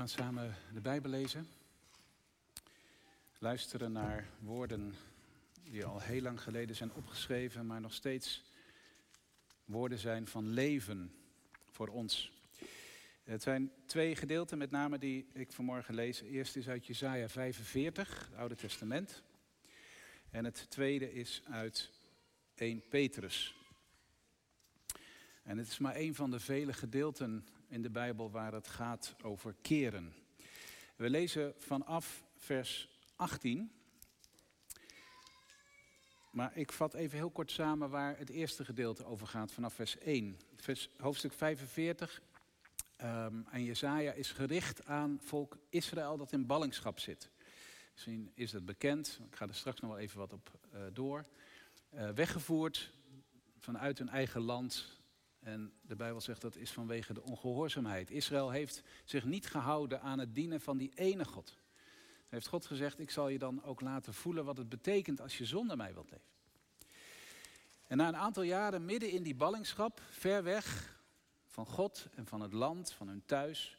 gaan samen de Bijbel lezen. Luisteren naar woorden die al heel lang geleden zijn opgeschreven, maar nog steeds woorden zijn van leven voor ons. Het zijn twee gedeelten met name die ik vanmorgen lees. Eerst is uit Jesaja 45, het Oude Testament. En het tweede is uit 1 Petrus. En het is maar een van de vele gedeelten in de Bijbel waar het gaat over keren. We lezen vanaf vers 18. Maar ik vat even heel kort samen waar het eerste gedeelte over gaat, vanaf vers 1. Vers, hoofdstuk 45 um, en Jezaja is gericht aan volk Israël dat in ballingschap zit. Misschien is dat bekend, ik ga er straks nog wel even wat op uh, door. Uh, weggevoerd vanuit hun eigen land en de Bijbel zegt dat is vanwege de ongehoorzaamheid. Israël heeft zich niet gehouden aan het dienen van die ene God. heeft God gezegd, ik zal je dan ook laten voelen wat het betekent als je zonder mij wilt leven. En na een aantal jaren midden in die ballingschap, ver weg van God en van het land, van hun thuis,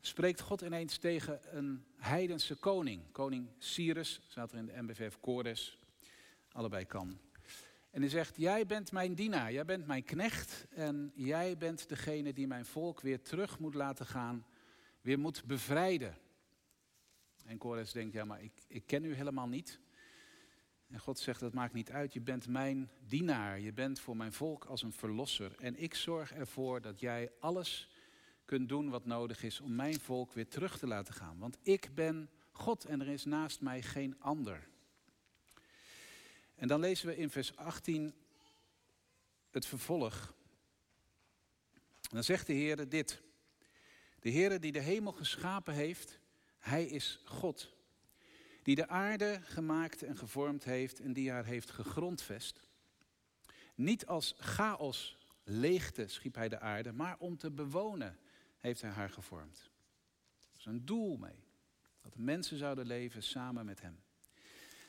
spreekt God ineens tegen een heidense koning. Koning Cyrus, staat er in de MBVF Kores, allebei kan. En hij zegt, jij bent mijn dienaar, jij bent mijn knecht en jij bent degene die mijn volk weer terug moet laten gaan, weer moet bevrijden. En Kores denkt, ja maar ik, ik ken u helemaal niet. En God zegt, dat maakt niet uit, je bent mijn dienaar, je bent voor mijn volk als een verlosser. En ik zorg ervoor dat jij alles kunt doen wat nodig is om mijn volk weer terug te laten gaan. Want ik ben God en er is naast mij geen ander. En dan lezen we in vers 18 het vervolg. Dan zegt de Heer dit. De Heer die de hemel geschapen heeft, Hij is God. Die de aarde gemaakt en gevormd heeft en die haar heeft gegrondvest. Niet als chaos, leegte schiep Hij de aarde, maar om te bewonen heeft Hij haar gevormd. Er is een doel mee. Dat mensen zouden leven samen met Hem.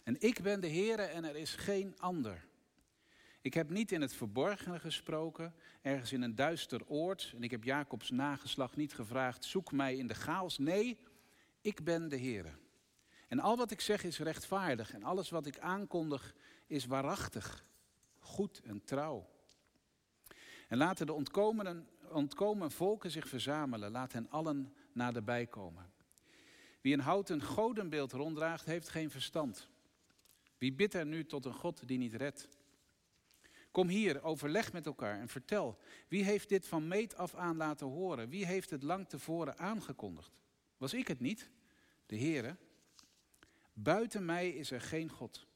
En ik ben de Heere en er is geen ander. Ik heb niet in het verborgene gesproken, ergens in een duister oord. En ik heb Jacobs nageslag niet gevraagd, zoek mij in de chaos. Nee, ik ben de Heere. En al wat ik zeg is rechtvaardig. En alles wat ik aankondig is waarachtig, goed en trouw. En laten de ontkomen, ontkomen volken zich verzamelen. Laat hen allen naderbij komen. Wie een houten godenbeeld ronddraagt, heeft geen verstand. Wie bidt er nu tot een God die niet redt? Kom hier, overleg met elkaar en vertel. Wie heeft dit van meet af aan laten horen? Wie heeft het lang tevoren aangekondigd? Was ik het niet? De Heere. Buiten mij is er geen God.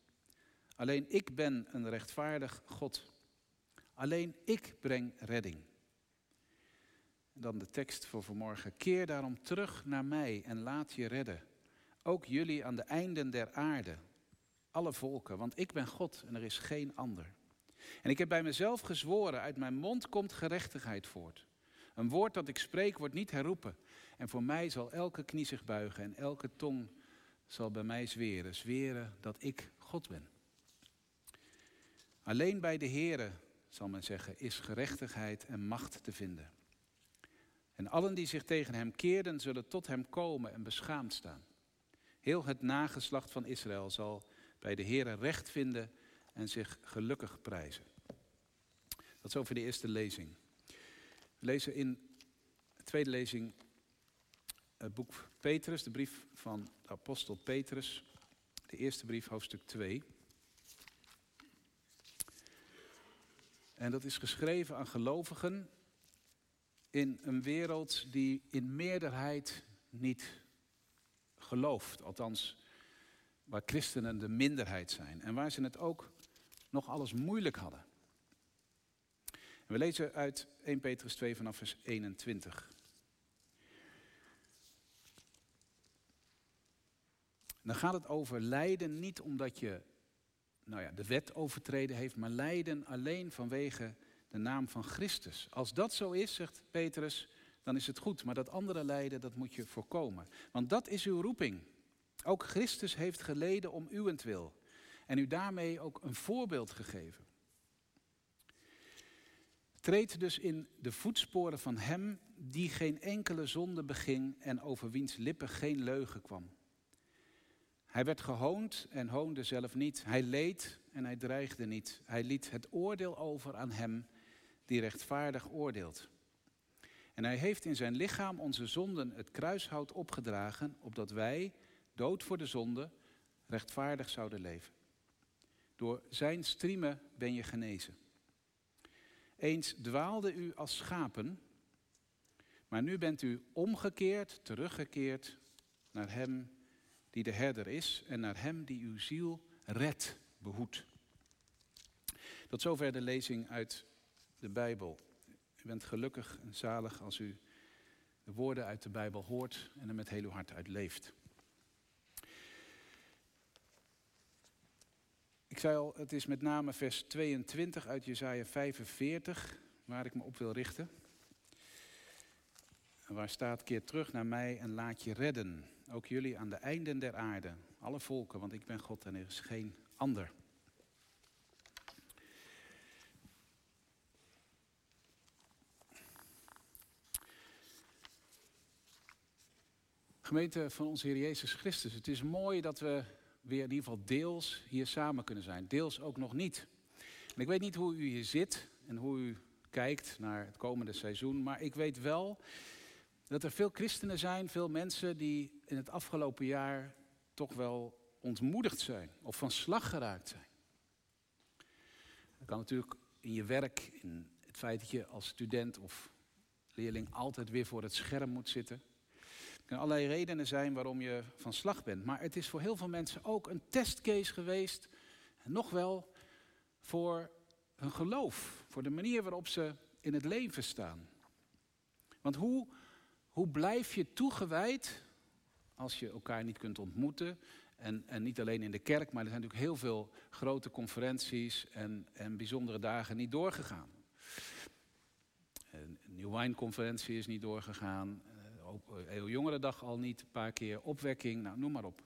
Alleen ik ben een rechtvaardig God. Alleen ik breng redding. Dan de tekst voor vanmorgen. Keer daarom terug naar mij en laat je redden. Ook jullie aan de einden der aarde, alle volken, want ik ben God en er is geen ander. En ik heb bij mezelf gezworen, uit mijn mond komt gerechtigheid voort. Een woord dat ik spreek wordt niet herroepen. En voor mij zal elke knie zich buigen en elke tong zal bij mij zweren, zweren dat ik God ben. Alleen bij de Heere, zal men zeggen, is gerechtigheid en macht te vinden. En allen die zich tegen hem keerden, zullen tot hem komen en beschaamd staan. Heel het nageslacht van Israël zal bij de Heer recht vinden en zich gelukkig prijzen. Dat is over de eerste lezing. We lezen in de tweede lezing het boek Petrus, de brief van de apostel Petrus, de eerste brief, hoofdstuk 2. En dat is geschreven aan gelovigen in een wereld die in meerderheid niet gelooft. Althans, waar christenen de minderheid zijn en waar ze het ook nog alles moeilijk hadden. we lezen uit 1 Petrus 2 vanaf vers 21. Dan gaat het over lijden niet omdat je nou ja, de wet overtreden heeft, maar lijden alleen vanwege de naam van Christus. Als dat zo is, zegt Petrus, dan is het goed. Maar dat andere lijden, dat moet je voorkomen. Want dat is uw roeping. Ook Christus heeft geleden om uwentwil en u daarmee ook een voorbeeld gegeven. Treed dus in de voetsporen van hem die geen enkele zonde beging en over wiens lippen geen leugen kwam. Hij werd gehoond en hoonde zelf niet. Hij leed en hij dreigde niet. Hij liet het oordeel over aan hem die rechtvaardig oordeelt. En hij heeft in zijn lichaam onze zonden het kruishout opgedragen, opdat wij, dood voor de zonde, rechtvaardig zouden leven. Door zijn striemen ben je genezen. Eens dwaalde u als schapen, maar nu bent u omgekeerd, teruggekeerd naar Hem die de herder is en naar Hem die uw ziel redt, behoedt. Tot zover de lezing uit de Bijbel. U bent gelukkig en zalig als u de woorden uit de Bijbel hoort en er met heel uw hart uit leeft. Ik zei al, het is met name vers 22 uit Jesaja 45 waar ik me op wil richten. waar staat, keer terug naar mij en laat je redden. Ook jullie aan de einden der aarde, alle volken, want ik ben God en er is geen ander. Gemeente van onze Heer Jezus Christus, het is mooi dat we weer in ieder geval deels hier samen kunnen zijn. Deels ook nog niet. Ik weet niet hoe u hier zit en hoe u kijkt naar het komende seizoen. Maar ik weet wel dat er veel christenen zijn, veel mensen die in het afgelopen jaar toch wel ontmoedigd zijn of van slag geraakt zijn. Dat kan natuurlijk in je werk, in het feit dat je als student of leerling altijd weer voor het scherm moet zitten. Er kunnen allerlei redenen zijn waarom je van slag bent. Maar het is voor heel veel mensen ook een testcase geweest. En nog wel voor hun geloof. Voor de manier waarop ze in het leven staan. Want hoe, hoe blijf je toegewijd als je elkaar niet kunt ontmoeten? En, en niet alleen in de kerk, maar er zijn natuurlijk heel veel grote conferenties en, en bijzondere dagen niet doorgegaan. Een New Wine conferentie is niet doorgegaan heel jongere dag al niet, een paar keer opwekking, nou, noem maar op.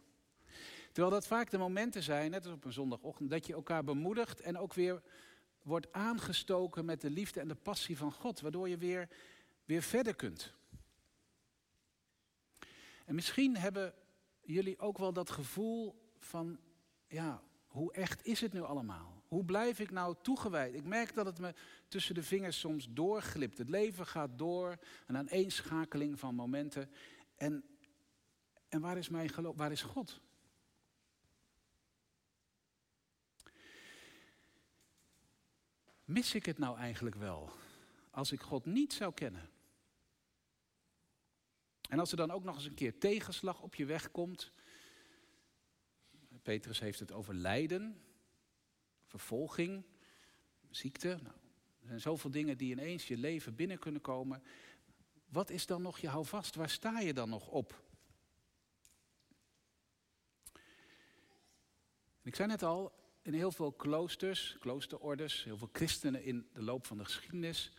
Terwijl dat vaak de momenten zijn, net als op een zondagochtend, dat je elkaar bemoedigt en ook weer wordt aangestoken met de liefde en de passie van God, waardoor je weer, weer verder kunt. En misschien hebben jullie ook wel dat gevoel van, ja, hoe echt is het nu allemaal? Hoe blijf ik nou toegewijd? Ik merk dat het me tussen de vingers soms doorglipt. Het leven gaat door, een aaneenschakeling van momenten. En, en waar is mijn geloof? Waar is God? Mis ik het nou eigenlijk wel als ik God niet zou kennen? En als er dan ook nog eens een keer tegenslag op je weg komt. Petrus heeft het over lijden vervolging, ziekte. Nou, er zijn zoveel dingen die ineens je leven binnen kunnen komen. Wat is dan nog je houvast? Waar sta je dan nog op? ik zei net al, in heel veel kloosters, kloosterordes, heel veel christenen in de loop van de geschiedenis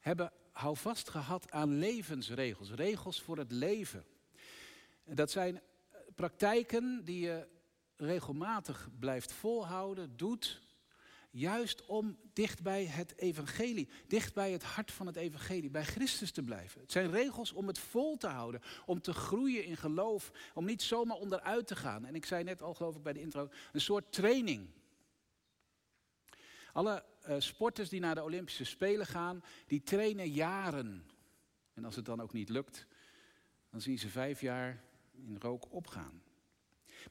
hebben houvast gehad aan levensregels, regels voor het leven. Dat zijn praktijken die je regelmatig blijft volhouden, doet, Juist om dicht bij het evangelie, dicht bij het hart van het evangelie, bij Christus te blijven. Het zijn regels om het vol te houden, om te groeien in geloof, om niet zomaar onderuit te gaan. En ik zei net al, geloof ik bij de intro, een soort training. Alle uh, sporters die naar de Olympische Spelen gaan, die trainen jaren. En als het dan ook niet lukt, dan zien ze vijf jaar in rook opgaan.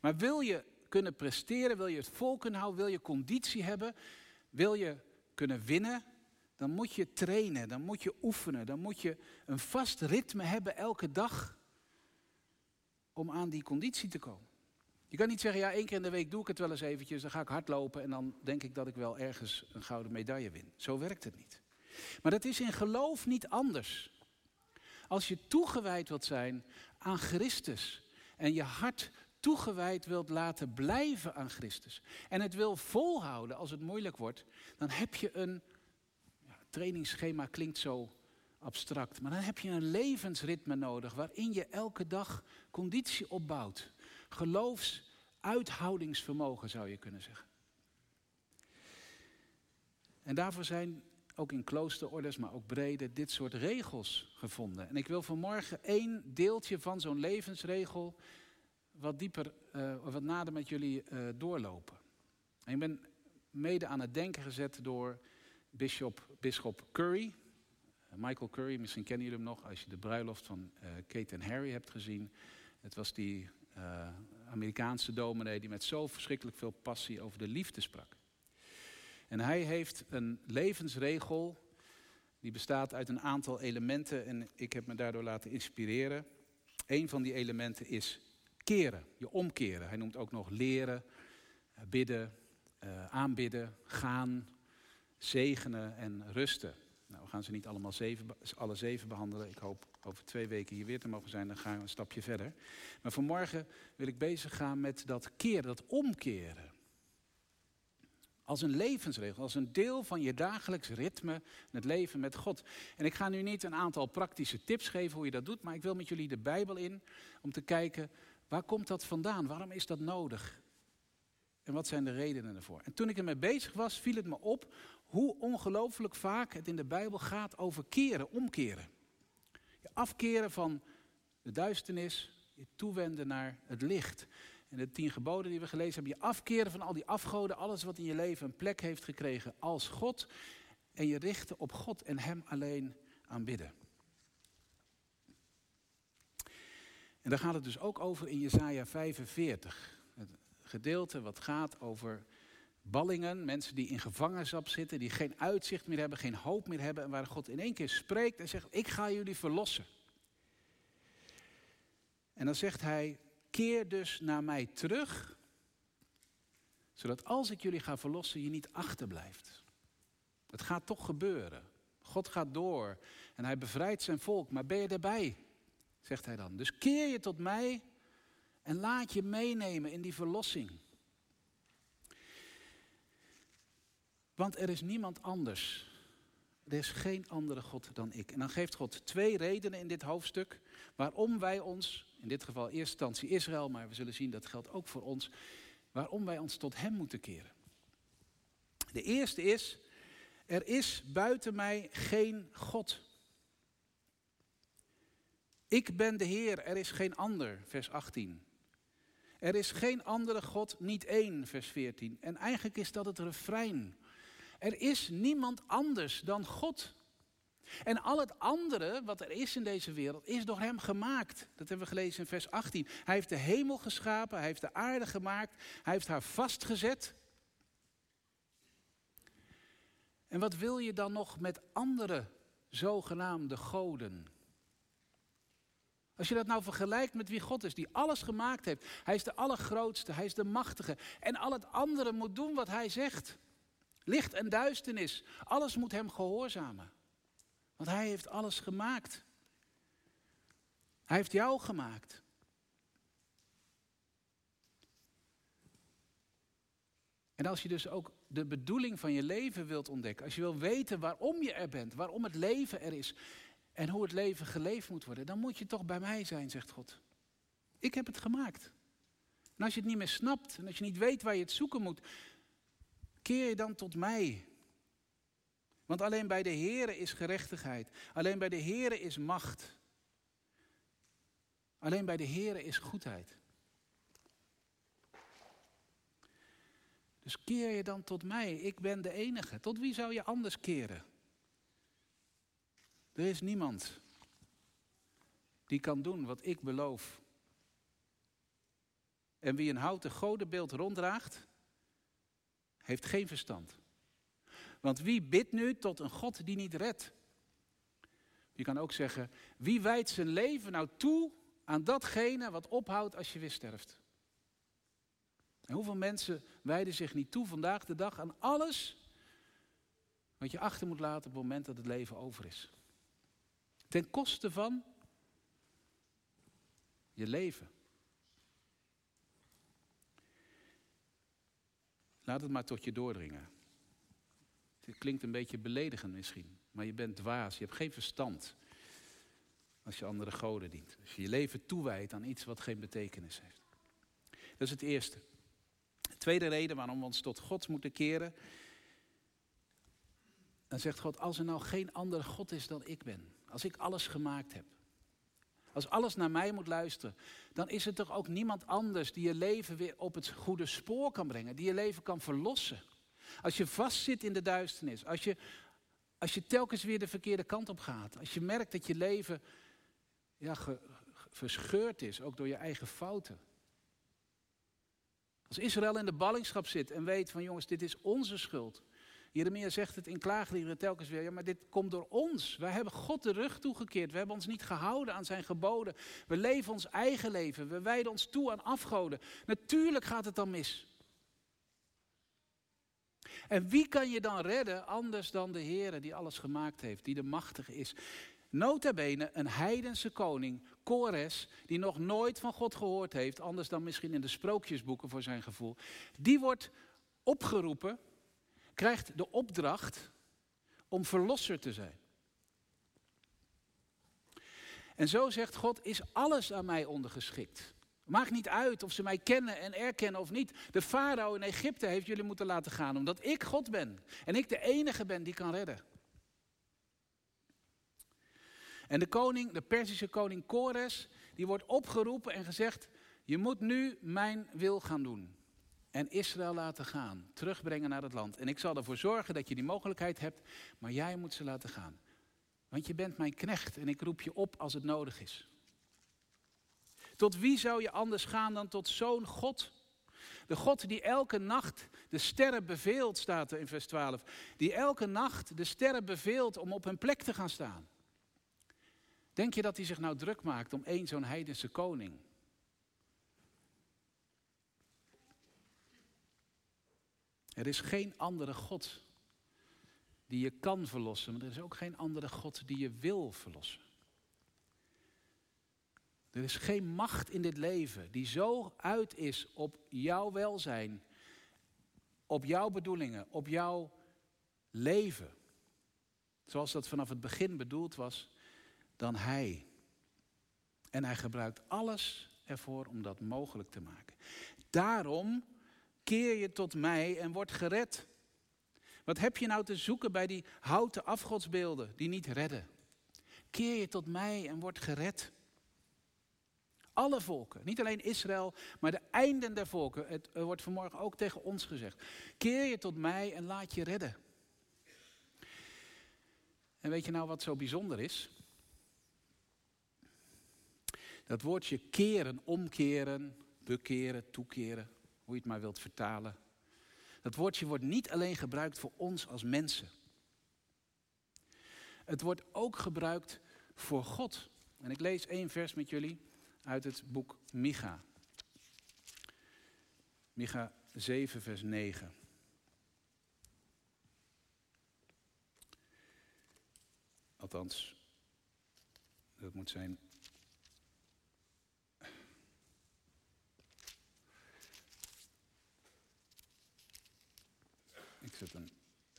Maar wil je kunnen presteren, wil je het vol kunnen houden, wil je conditie hebben, wil je kunnen winnen, dan moet je trainen, dan moet je oefenen, dan moet je een vast ritme hebben elke dag om aan die conditie te komen. Je kan niet zeggen, ja, één keer in de week doe ik het wel eens eventjes, dan ga ik hardlopen en dan denk ik dat ik wel ergens een gouden medaille win. Zo werkt het niet. Maar dat is in geloof niet anders. Als je toegewijd wilt zijn aan Christus en je hart toegewijd wilt laten blijven aan Christus en het wil volhouden als het moeilijk wordt, dan heb je een ja, trainingsschema klinkt zo abstract, maar dan heb je een levensritme nodig waarin je elke dag conditie opbouwt. Geloofsuithoudingsvermogen zou je kunnen zeggen. En daarvoor zijn ook in kloosterordes, maar ook breder, dit soort regels gevonden. En ik wil vanmorgen één deeltje van zo'n levensregel wat dieper, uh, wat nader met jullie uh, doorlopen. En ik ben mede aan het denken gezet door Bishop, Bishop Curry. Uh, Michael Curry, misschien kennen jullie hem nog als je de bruiloft van Kate en Harry hebt gezien. Het was die Amerikaanse dominee die met zo verschrikkelijk veel passie over de liefde sprak. En hij heeft een levensregel die bestaat uit een aantal elementen en ik heb me daardoor laten inspireren. Een van die elementen is keren, je omkeren. Hij noemt ook nog leren, eh, bidden, uh, aanbidden, gaan, zegenen en rusten. Nou, we gaan ze niet allemaal zeven, alle zeven behandelen. Ik hoop over twee weken hier weer te mogen zijn. Dan gaan we een stapje verder. Maar vanmorgen wil ik bezig gaan met dat keren, dat omkeren. Als een levensregel, als een deel van je dagelijks ritme het leven met God. En ik ga nu niet een aantal praktische tips geven hoe je dat doet, maar ik wil met jullie de Bijbel in om te kijken waar komt dat vandaan? Waarom is dat nodig? En wat zijn de redenen ervoor? En toen ik ermee bezig was, viel het me op hoe ongelooflijk vaak het in de Bijbel gaat over keren, omkeren. Je afkeren van de duisternis, je toewenden naar het licht. En de tien geboden die we gelezen hebben, je afkeren van al die afgoden, alles wat in je leven een plek heeft gekregen als God. En je richten op God en Hem alleen aanbidden. En daar gaat het dus ook over in Jesaja 45. Het gedeelte wat gaat over ballingen, mensen die in gevangenschap zitten, die geen uitzicht meer hebben, geen hoop meer hebben. En waar God in één keer spreekt en zegt, ik ga jullie verlossen. En dan zegt hij, keer dus naar mij terug, zodat als ik jullie ga verlossen, je niet achterblijft. Het gaat toch gebeuren. God gaat door en hij bevrijdt zijn volk, maar ben je erbij? Zegt hij dan. Dus keer je tot mij en laat je meenemen in die verlossing. Want er is niemand anders. Er is geen andere God dan ik. En dan geeft God twee redenen in dit hoofdstuk waarom wij ons, in dit geval eerste instantie Israël, maar we zullen zien dat geldt ook voor ons, waarom wij ons tot Hem moeten keren. De eerste is, er is buiten mij geen God. Ik ben de Heer, er is geen ander, vers 18. Er is geen andere God, niet één, vers 14. En eigenlijk is dat het refrein. Er is niemand anders dan God. En al het andere wat er is in deze wereld is door Hem gemaakt. Dat hebben we gelezen in vers 18. Hij heeft de hemel geschapen, Hij heeft de aarde gemaakt, Hij heeft haar vastgezet. En wat wil je dan nog met andere zogenaamde goden? Als je dat nou vergelijkt met wie God is, die alles gemaakt heeft. Hij is de allergrootste, hij is de machtige. En al het andere moet doen wat hij zegt. Licht en duisternis, alles moet hem gehoorzamen. Want hij heeft alles gemaakt. Hij heeft jou gemaakt. En als je dus ook de bedoeling van je leven wilt ontdekken, als je wil weten waarom je er bent, waarom het leven er is, en hoe het leven geleefd moet worden, dan moet je toch bij mij zijn, zegt God. Ik heb het gemaakt. En als je het niet meer snapt en als je niet weet waar je het zoeken moet, keer je dan tot mij. Want alleen bij de Here is gerechtigheid. Alleen bij de Here is macht. Alleen bij de Here is goedheid. Dus keer je dan tot mij. Ik ben de enige. Tot wie zou je anders keren? Er is niemand die kan doen wat ik beloof. En wie een houten godenbeeld ronddraagt, heeft geen verstand. Want wie bidt nu tot een God die niet redt? Je kan ook zeggen, wie wijdt zijn leven nou toe aan datgene wat ophoudt als je weer sterft? En hoeveel mensen wijden zich niet toe vandaag de dag aan alles wat je achter moet laten op het moment dat het leven over is? Ten koste van je leven. Laat het maar tot je doordringen. Het klinkt een beetje beledigend misschien, maar je bent dwaas, je hebt geen verstand als je andere goden dient. Als je je leven toewijdt aan iets wat geen betekenis heeft. Dat is het eerste. De tweede reden waarom we ons tot God moeten keren. dan zegt God, als er nou geen andere God is dan ik ben, als ik alles gemaakt heb, als alles naar mij moet luisteren, dan is er toch ook niemand anders die je leven weer op het goede spoor kan brengen, die je leven kan verlossen. Als je vastzit in de duisternis, als je, als je telkens weer de verkeerde kant op gaat, als je merkt dat je leven ja, verscheurd is, ook door je eigen fouten. Als Israël in de ballingschap zit en weet van jongens, dit is onze schuld. Jeremia zegt het in klaagliederen telkens weer, ja maar dit komt door ons. Wij hebben God de rug toegekeerd, we hebben ons niet gehouden aan zijn geboden. We leven ons eigen leven, we wijden ons toe aan afgoden. Natuurlijk gaat het dan mis. En wie kan je dan redden anders dan de Heer die alles gemaakt heeft, die de machtige is? Nota bene een heidense koning, Kores, die nog nooit van God gehoord heeft, anders dan misschien in de sprookjesboeken voor zijn gevoel. Die wordt opgeroepen, krijgt de opdracht om verlosser te zijn. En zo zegt God, is alles aan mij ondergeschikt. Maakt niet uit of ze mij kennen en erkennen of niet. De farao in Egypte heeft jullie moeten laten gaan, omdat ik God ben. En ik de enige ben die kan redden. En de koning, de Perzische koning Kores, die wordt opgeroepen en gezegd: Je moet nu mijn wil gaan doen. En Israël laten gaan, terugbrengen naar het land. En ik zal ervoor zorgen dat je die mogelijkheid hebt, maar jij moet ze laten gaan. Want je bent mijn knecht en ik roep je op als het nodig is. Tot wie zou je anders gaan dan tot zo'n God? De God die elke nacht de sterren beveelt, staat er in vers 12. Die elke nacht de sterren beveelt om op hun plek te gaan staan. Denk je dat hij zich nou druk maakt om één zo'n heidense koning? Er is geen andere God die je kan verlossen, maar er is ook geen andere God die je wil verlossen. Er is geen macht in dit leven die zo uit is op jouw welzijn, op jouw bedoelingen, op jouw leven. Zoals dat vanaf het begin bedoeld was, dan Hij. En Hij gebruikt alles ervoor om dat mogelijk te maken. Daarom keer je tot mij en word gered. Wat heb je nou te zoeken bij die houten afgodsbeelden die niet redden? Keer je tot mij en word gered. Alle volken, niet alleen Israël, maar de einden der volken. Het wordt vanmorgen ook tegen ons gezegd. Keer je tot mij en laat je redden. En weet je nou wat zo bijzonder is? Dat woordje keren, omkeren, bekeren, toekeren, hoe je het maar wilt vertalen. Dat woordje wordt niet alleen gebruikt voor ons als mensen. Het wordt ook gebruikt voor God. En ik lees één vers met jullie uit het boek Micha. Micha 7, vers 9. Althans, dat moet zijn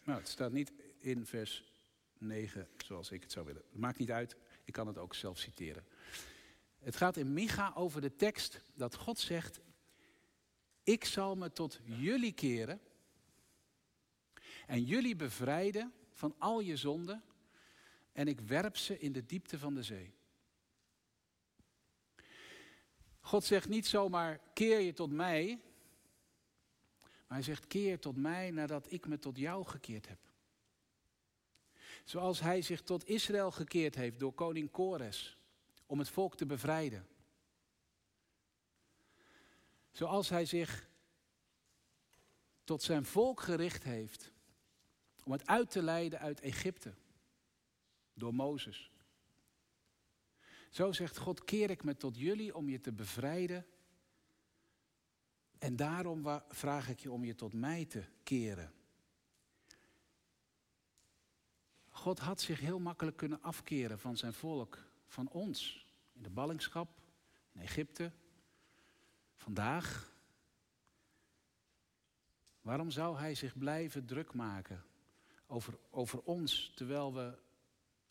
Nou, het staat niet in vers 9 zoals ik het zou willen. Maakt niet uit, ik kan het ook zelf citeren. Het gaat in Micha over de tekst dat God zegt: Ik zal me tot jullie keren en jullie bevrijden van al je zonden en ik werp ze in de diepte van de zee. God zegt niet zomaar keer je tot mij, maar hij zegt, keer tot mij nadat ik me tot jou gekeerd heb. Zoals hij zich tot Israël gekeerd heeft door koning Kores om het volk te bevrijden. Zoals hij zich tot zijn volk gericht heeft om het uit te leiden uit Egypte door Mozes. Zo zegt God, keer ik me tot jullie om je te bevrijden en daarom vraag ik je om je tot mij te keren. God had zich heel makkelijk kunnen afkeren van zijn volk, van ons, in de ballingschap, in Egypte, vandaag. Waarom zou hij zich blijven druk maken over, over ons, terwijl we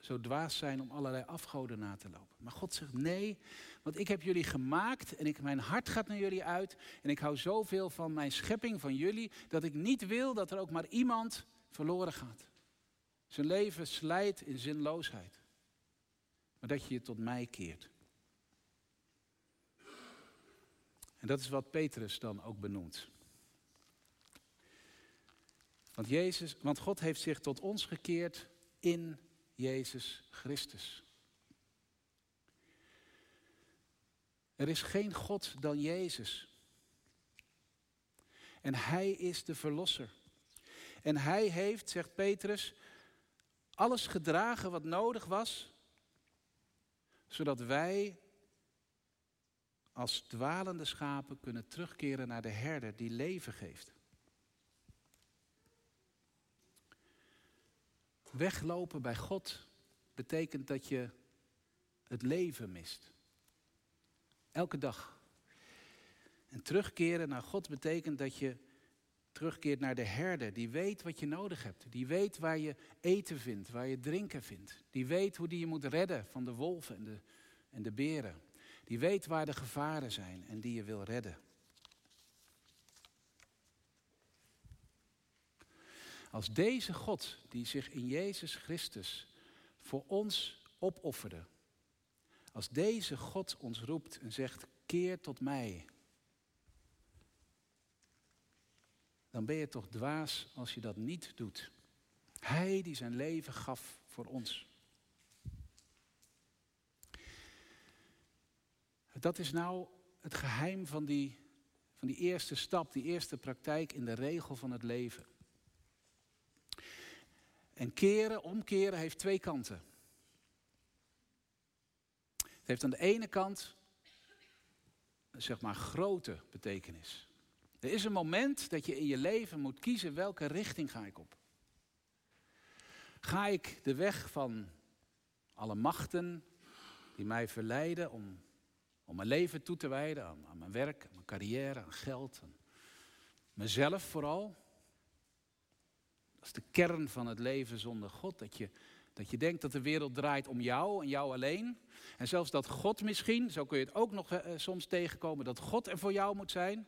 zo dwaas zijn om allerlei afgoden na te lopen. Maar God zegt nee, want ik heb jullie gemaakt en ik, mijn hart gaat naar jullie uit. En ik hou zoveel van mijn schepping, van jullie, dat ik niet wil dat er ook maar iemand verloren gaat. Zijn leven slijt in zinloosheid. Maar dat je je tot mij keert. En dat is wat Petrus dan ook benoemt. Want, Jezus, want God heeft zich tot ons gekeerd in Jezus Christus. Er is geen God dan Jezus. En Hij is de Verlosser. En Hij heeft, zegt Petrus, alles gedragen wat nodig was, zodat wij als dwalende schapen kunnen terugkeren naar de herder die leven geeft. Weglopen bij God betekent dat je het leven mist. Elke dag. En terugkeren naar God betekent dat je terugkeert naar de herder. Die weet wat je nodig hebt. Die weet waar je eten vindt, waar je drinken vindt. Die weet hoe die je moet redden van de wolven en de, en de beren. Die weet waar de gevaren zijn en die je wil redden. Als deze God, die zich in Jezus Christus voor ons opofferde, als deze God ons roept en zegt, keer tot mij, dan ben je toch dwaas als je dat niet doet. Hij die zijn leven gaf voor ons. Dat is nou het geheim van die, van die eerste stap, die eerste praktijk in de regel van het leven. En keren, omkeren heeft twee kanten. Het heeft aan de ene kant, zeg maar, grote betekenis. Er is een moment dat je in je leven moet kiezen welke richting ga ik op. Ga ik de weg van alle machten die mij verleiden om, om mijn leven toe te wijden aan, aan mijn werk, aan mijn carrière, aan geld, mezelf vooral. Dat is de kern van het leven zonder God. Dat je, dat je denkt dat de wereld draait om jou en jou alleen. En zelfs dat God misschien, zo kun je het ook nog eh, soms tegenkomen, dat God er voor jou moet zijn.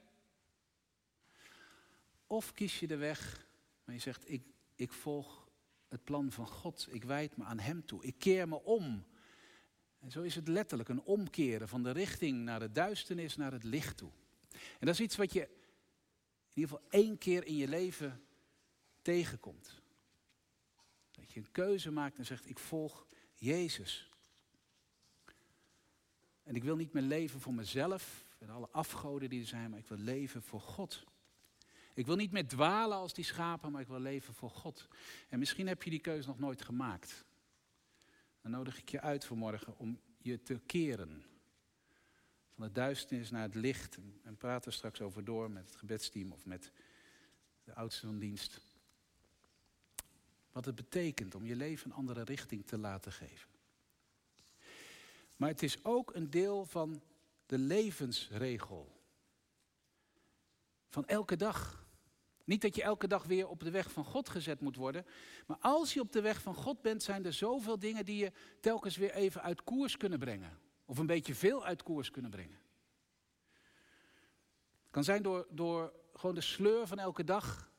Of kies je de weg waar je zegt, ik, ik volg het plan van God. Ik wijd me aan Hem toe. Ik keer me om. En zo is het letterlijk een omkeren van de richting naar de duisternis naar het licht toe. En dat is iets wat je in ieder geval één keer in je leven tegenkomt. Dat je een keuze maakt en zegt, ik volg Jezus. En ik wil niet meer leven voor mezelf en alle afgoden die er zijn, maar ik wil leven voor God. Ik wil niet meer dwalen als die schapen, maar ik wil leven voor God. En misschien heb je die keuze nog nooit gemaakt. Dan nodig ik je uit vanmorgen om je te keren. Van de duisternis naar het licht. En praten straks over door met het gebedsteam of met de oudste van dienst. Wat het betekent om je leven een andere richting te laten geven. Maar het is ook een deel van de levensregel. Van elke dag. Niet dat je elke dag weer op de weg van God gezet moet worden. Maar als je op de weg van God bent, zijn er zoveel dingen die je telkens weer even uit koers kunnen brengen. Of een beetje veel uit koers kunnen brengen. Het kan zijn door, door gewoon de sleur van elke dag.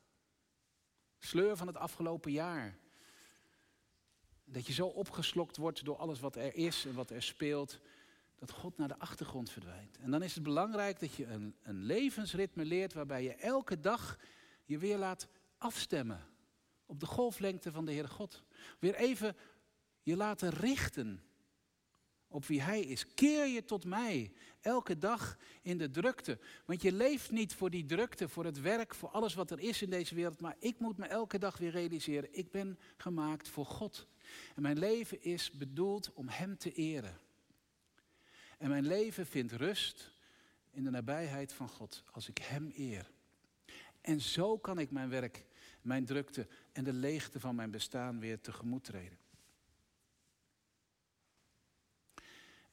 Sleur van het afgelopen jaar. Dat je zo opgeslokt wordt door alles wat er is en wat er speelt, dat God naar de achtergrond verdwijnt. En dan is het belangrijk dat je een, een levensritme leert waarbij je elke dag je weer laat afstemmen op de golflengte van de Heere God. Weer even je laten richten op wie Hij is. Keer je tot mij elke dag in de drukte. Want je leeft niet voor die drukte, voor het werk, voor alles wat er is in deze wereld. Maar ik moet me elke dag weer realiseren, ik ben gemaakt voor God. En mijn leven is bedoeld om Hem te eren. En mijn leven vindt rust in de nabijheid van God als ik Hem eer. En zo kan ik mijn werk, mijn drukte en de leegte van mijn bestaan weer tegemoet treden.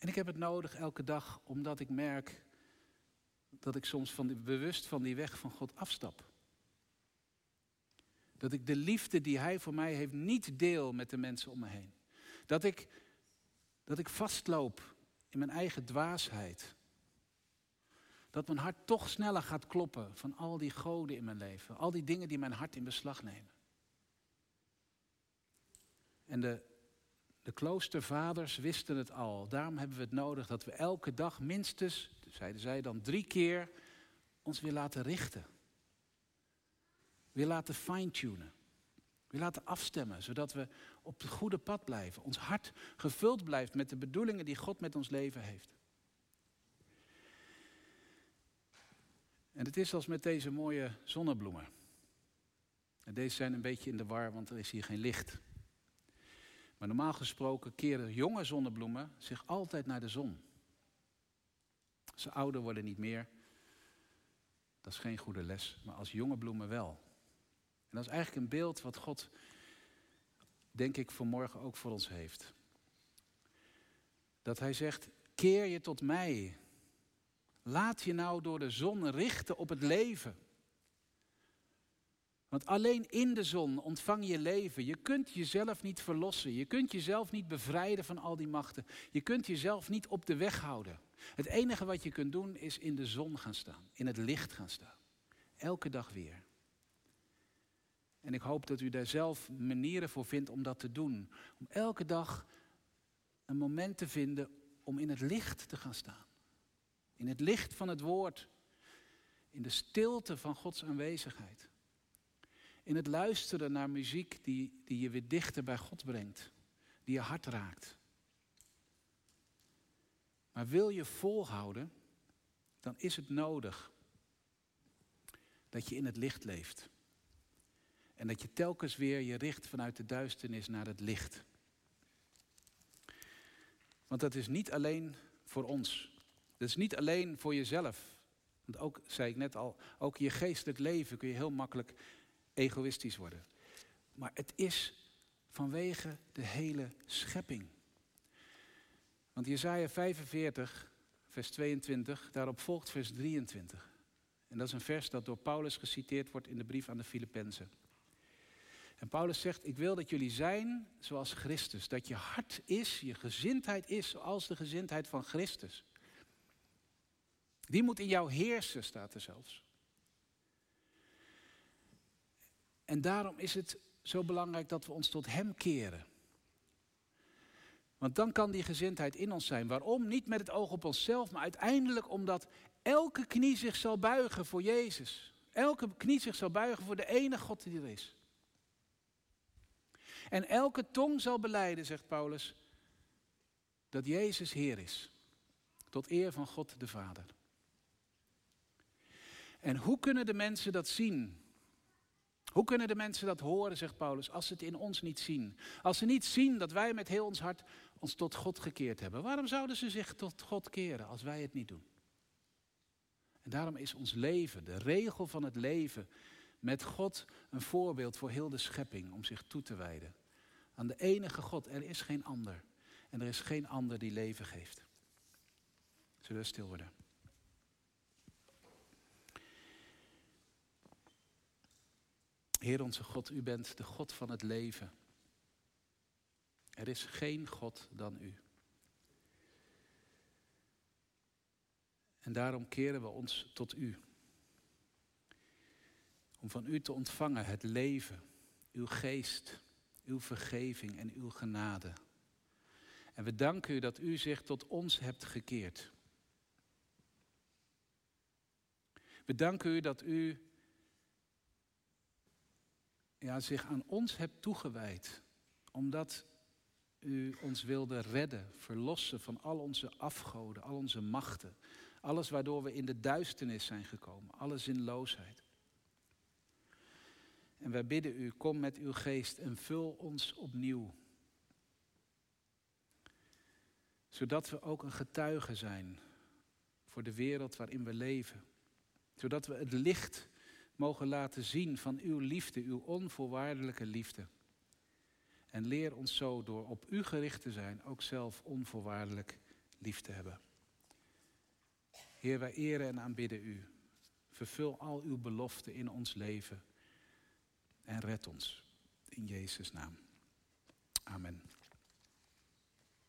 En ik heb het nodig elke dag omdat ik merk dat ik soms van bewust van die weg van God afstap. Dat ik de liefde die Hij voor mij heeft niet deel met de mensen om me heen. Dat ik, dat ik vastloop in mijn eigen dwaasheid. Dat mijn hart toch sneller gaat kloppen van al die goden in mijn leven. Al die dingen die mijn hart in beslag nemen. En de, de kloostervaders wisten het al. Daarom hebben we het nodig dat we elke dag minstens, zeiden zij dan drie keer, ons weer laten richten. Weer laten fine-tunen. Weer laten afstemmen, zodat we op het goede pad blijven. Ons hart gevuld blijft met de bedoelingen die God met ons leven heeft. En het is als met deze mooie zonnebloemen. En deze zijn een beetje in de war, want er is hier geen licht. Maar normaal gesproken keren jonge zonnebloemen zich altijd naar de zon. Ze ouder worden niet meer. Dat is geen goede les, maar als jonge bloemen wel. En dat is eigenlijk een beeld wat God, denk ik, vanmorgen ook voor ons heeft. Dat Hij zegt, keer je tot mij. Laat je nou door de zon richten op het leven. Want alleen in de zon ontvang je leven. Je kunt jezelf niet verlossen. Je kunt jezelf niet bevrijden van al die machten. Je kunt jezelf niet op de weg houden. Het enige wat je kunt doen is in de zon gaan staan. In het licht gaan staan. Elke dag weer. En ik hoop dat u daar zelf manieren voor vindt om dat te doen. Om elke dag een moment te vinden om in het licht te gaan staan. In het licht van het woord. In de stilte van Gods aanwezigheid. In het luisteren naar muziek die, die je weer dichter bij God brengt. Die je hart raakt. Maar wil je volhouden, dan is het nodig dat je in het licht leeft. En dat je telkens weer je richt vanuit de duisternis naar het licht. Want dat is niet alleen voor ons. Dat is niet alleen voor jezelf. Want ook, zei ik net al, ook je geestelijk leven kun je heel makkelijk egoïstisch worden. Maar het is vanwege de hele schepping. Want Jezaja 45, vers 22, daarop volgt vers 23. En dat is een vers dat door Paulus geciteerd wordt in de brief aan de Filippenzen. En Paulus zegt, ik wil dat jullie zijn zoals Christus. Dat je hart is, je gezindheid is zoals de gezindheid van Christus. Die moet in jou heersen, staat er zelfs. En daarom is het zo belangrijk dat we ons tot Hem keren. Want dan kan die gezindheid in ons zijn. Waarom? Niet met het oog op onszelf, maar uiteindelijk omdat elke knie zich zal buigen voor Jezus. Elke knie zich zal buigen voor de ene God die er is. En elke tong zal beleiden, zegt Paulus, dat Jezus Heer is. Tot eer van God de Vader. En hoe kunnen de mensen dat zien? Hoe kunnen de mensen dat horen, zegt Paulus, als ze het in ons niet zien? Als ze niet zien dat wij met heel ons hart ons tot God gekeerd hebben. Waarom zouden ze zich tot God keren als wij het niet doen? En daarom is ons leven, de regel van het leven met God, een voorbeeld voor heel de schepping om zich toe te wijden. Aan de enige God, er is geen ander. En er is geen ander die leven geeft. Zullen we stil worden? Heer onze God, u bent de God van het leven. Er is geen God dan u. En daarom keren we ons tot u. Om van u te ontvangen het leven, uw geest, uw vergeving en uw genade. En we danken u dat u zich tot ons hebt gekeerd. We danken u dat u ja, zich aan ons hebt toegewijd. Omdat u ons wilde redden, verlossen van al onze afgoden, al onze machten. Alles waardoor we in de duisternis zijn gekomen, alle zinloosheid. En wij bidden u, kom met uw geest en vul ons opnieuw. Zodat we ook een getuige zijn voor de wereld waarin we leven. Zodat we het licht mogen laten zien van uw liefde, uw onvoorwaardelijke liefde. En leer ons zo door op u gericht te zijn ook zelf onvoorwaardelijk lief te hebben. Heer, wij eren en aanbidden u. Vervul al uw beloften in ons leven en red ons. In Jezus' naam. Amen.